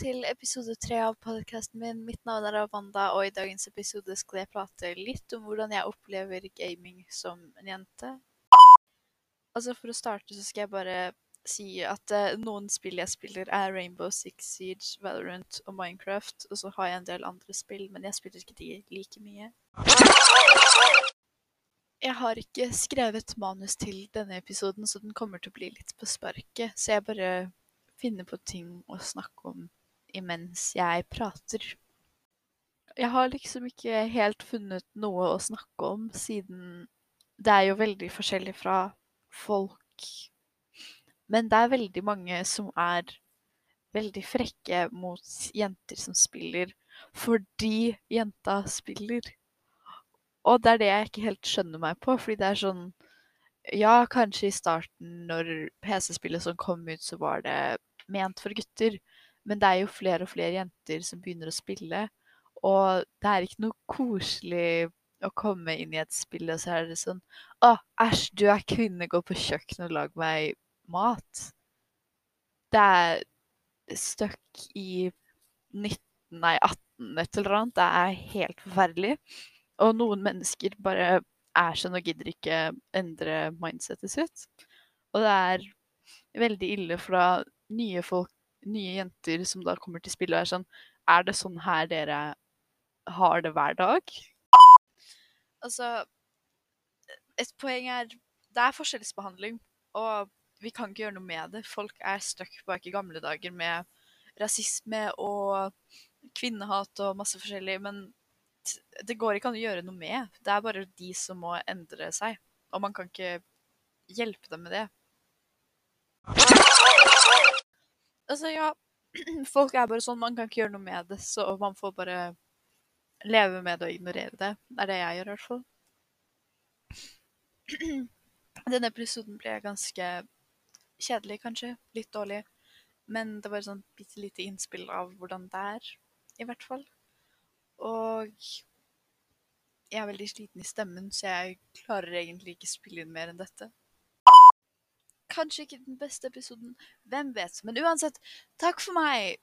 til episode tre av podkasten min. Mitt navn er Amanda, og i dagens episode skal jeg prate litt om hvordan jeg opplever gaming som en jente. Altså For å starte så skal jeg bare si at uh, noen spill jeg spiller, er Rainbow Six Siege, Valorant og Minecraft. Og så har jeg en del andre spill, men jeg spiller ikke de like mye. Jeg har ikke skrevet manus til denne episoden, så den kommer til å bli litt på sparket. Så jeg bare finner på ting å snakke om imens jeg prater. Jeg har liksom ikke helt funnet noe å snakke om, siden det er jo veldig forskjellig fra folk. Men det er veldig mange som er veldig frekke mot jenter som spiller, fordi jenta spiller. Og det er det jeg ikke helt skjønner meg på, fordi det er sånn Ja, kanskje i starten, når PC-spillet som kom ut, så var det ment for gutter. Men det er jo flere og flere jenter som begynner å spille. Og det er ikke noe koselig å komme inn i et spill, og så er det sånn Å, æsj, du er kvinne, gå på kjøkkenet og lag meg mat. Det er stuck i 19, nei 18 et eller annet. Det er helt forferdelig. Og noen mennesker bare er sånn og gidder ikke endre mindsetet sitt. Og det er veldig ille fra nye folk, nye jenter som da kommer til spillet og er sånn Er det sånn her dere har det hver dag? Altså Et poeng er Det er forskjellsbehandling, og vi kan ikke gjøre noe med det. Folk er stuck bak i gamle dager med rasisme og kvinnehat og masse forskjellig, men det går ikke an å gjøre noe med. Det er bare de som må endre seg, og man kan ikke hjelpe dem med det. Altså, ja Folk er bare sånn, man kan ikke gjøre noe med det, så man får bare leve med det og ignorere det. Det er det jeg gjør, i hvert fall. Denne episoden ble ganske kjedelig, kanskje. Litt dårlig. Men det var et sånn bitte lite innspill av hvordan det er, i hvert fall. Og jeg er veldig sliten i stemmen, så jeg klarer egentlig ikke spille inn mer enn dette. Kanskje ikke den beste episoden, hvem vet. Men uansett, takk for meg!